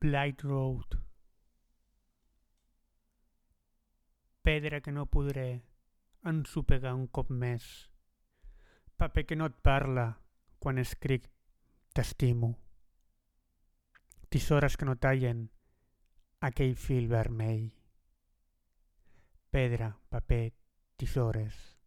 Blight Road. Pedra que no podré ensopegar un cop més. Paper que no et parla quan escric t'estimo. Tisores que no tallen aquell fil vermell. Pedra, paper, tisores.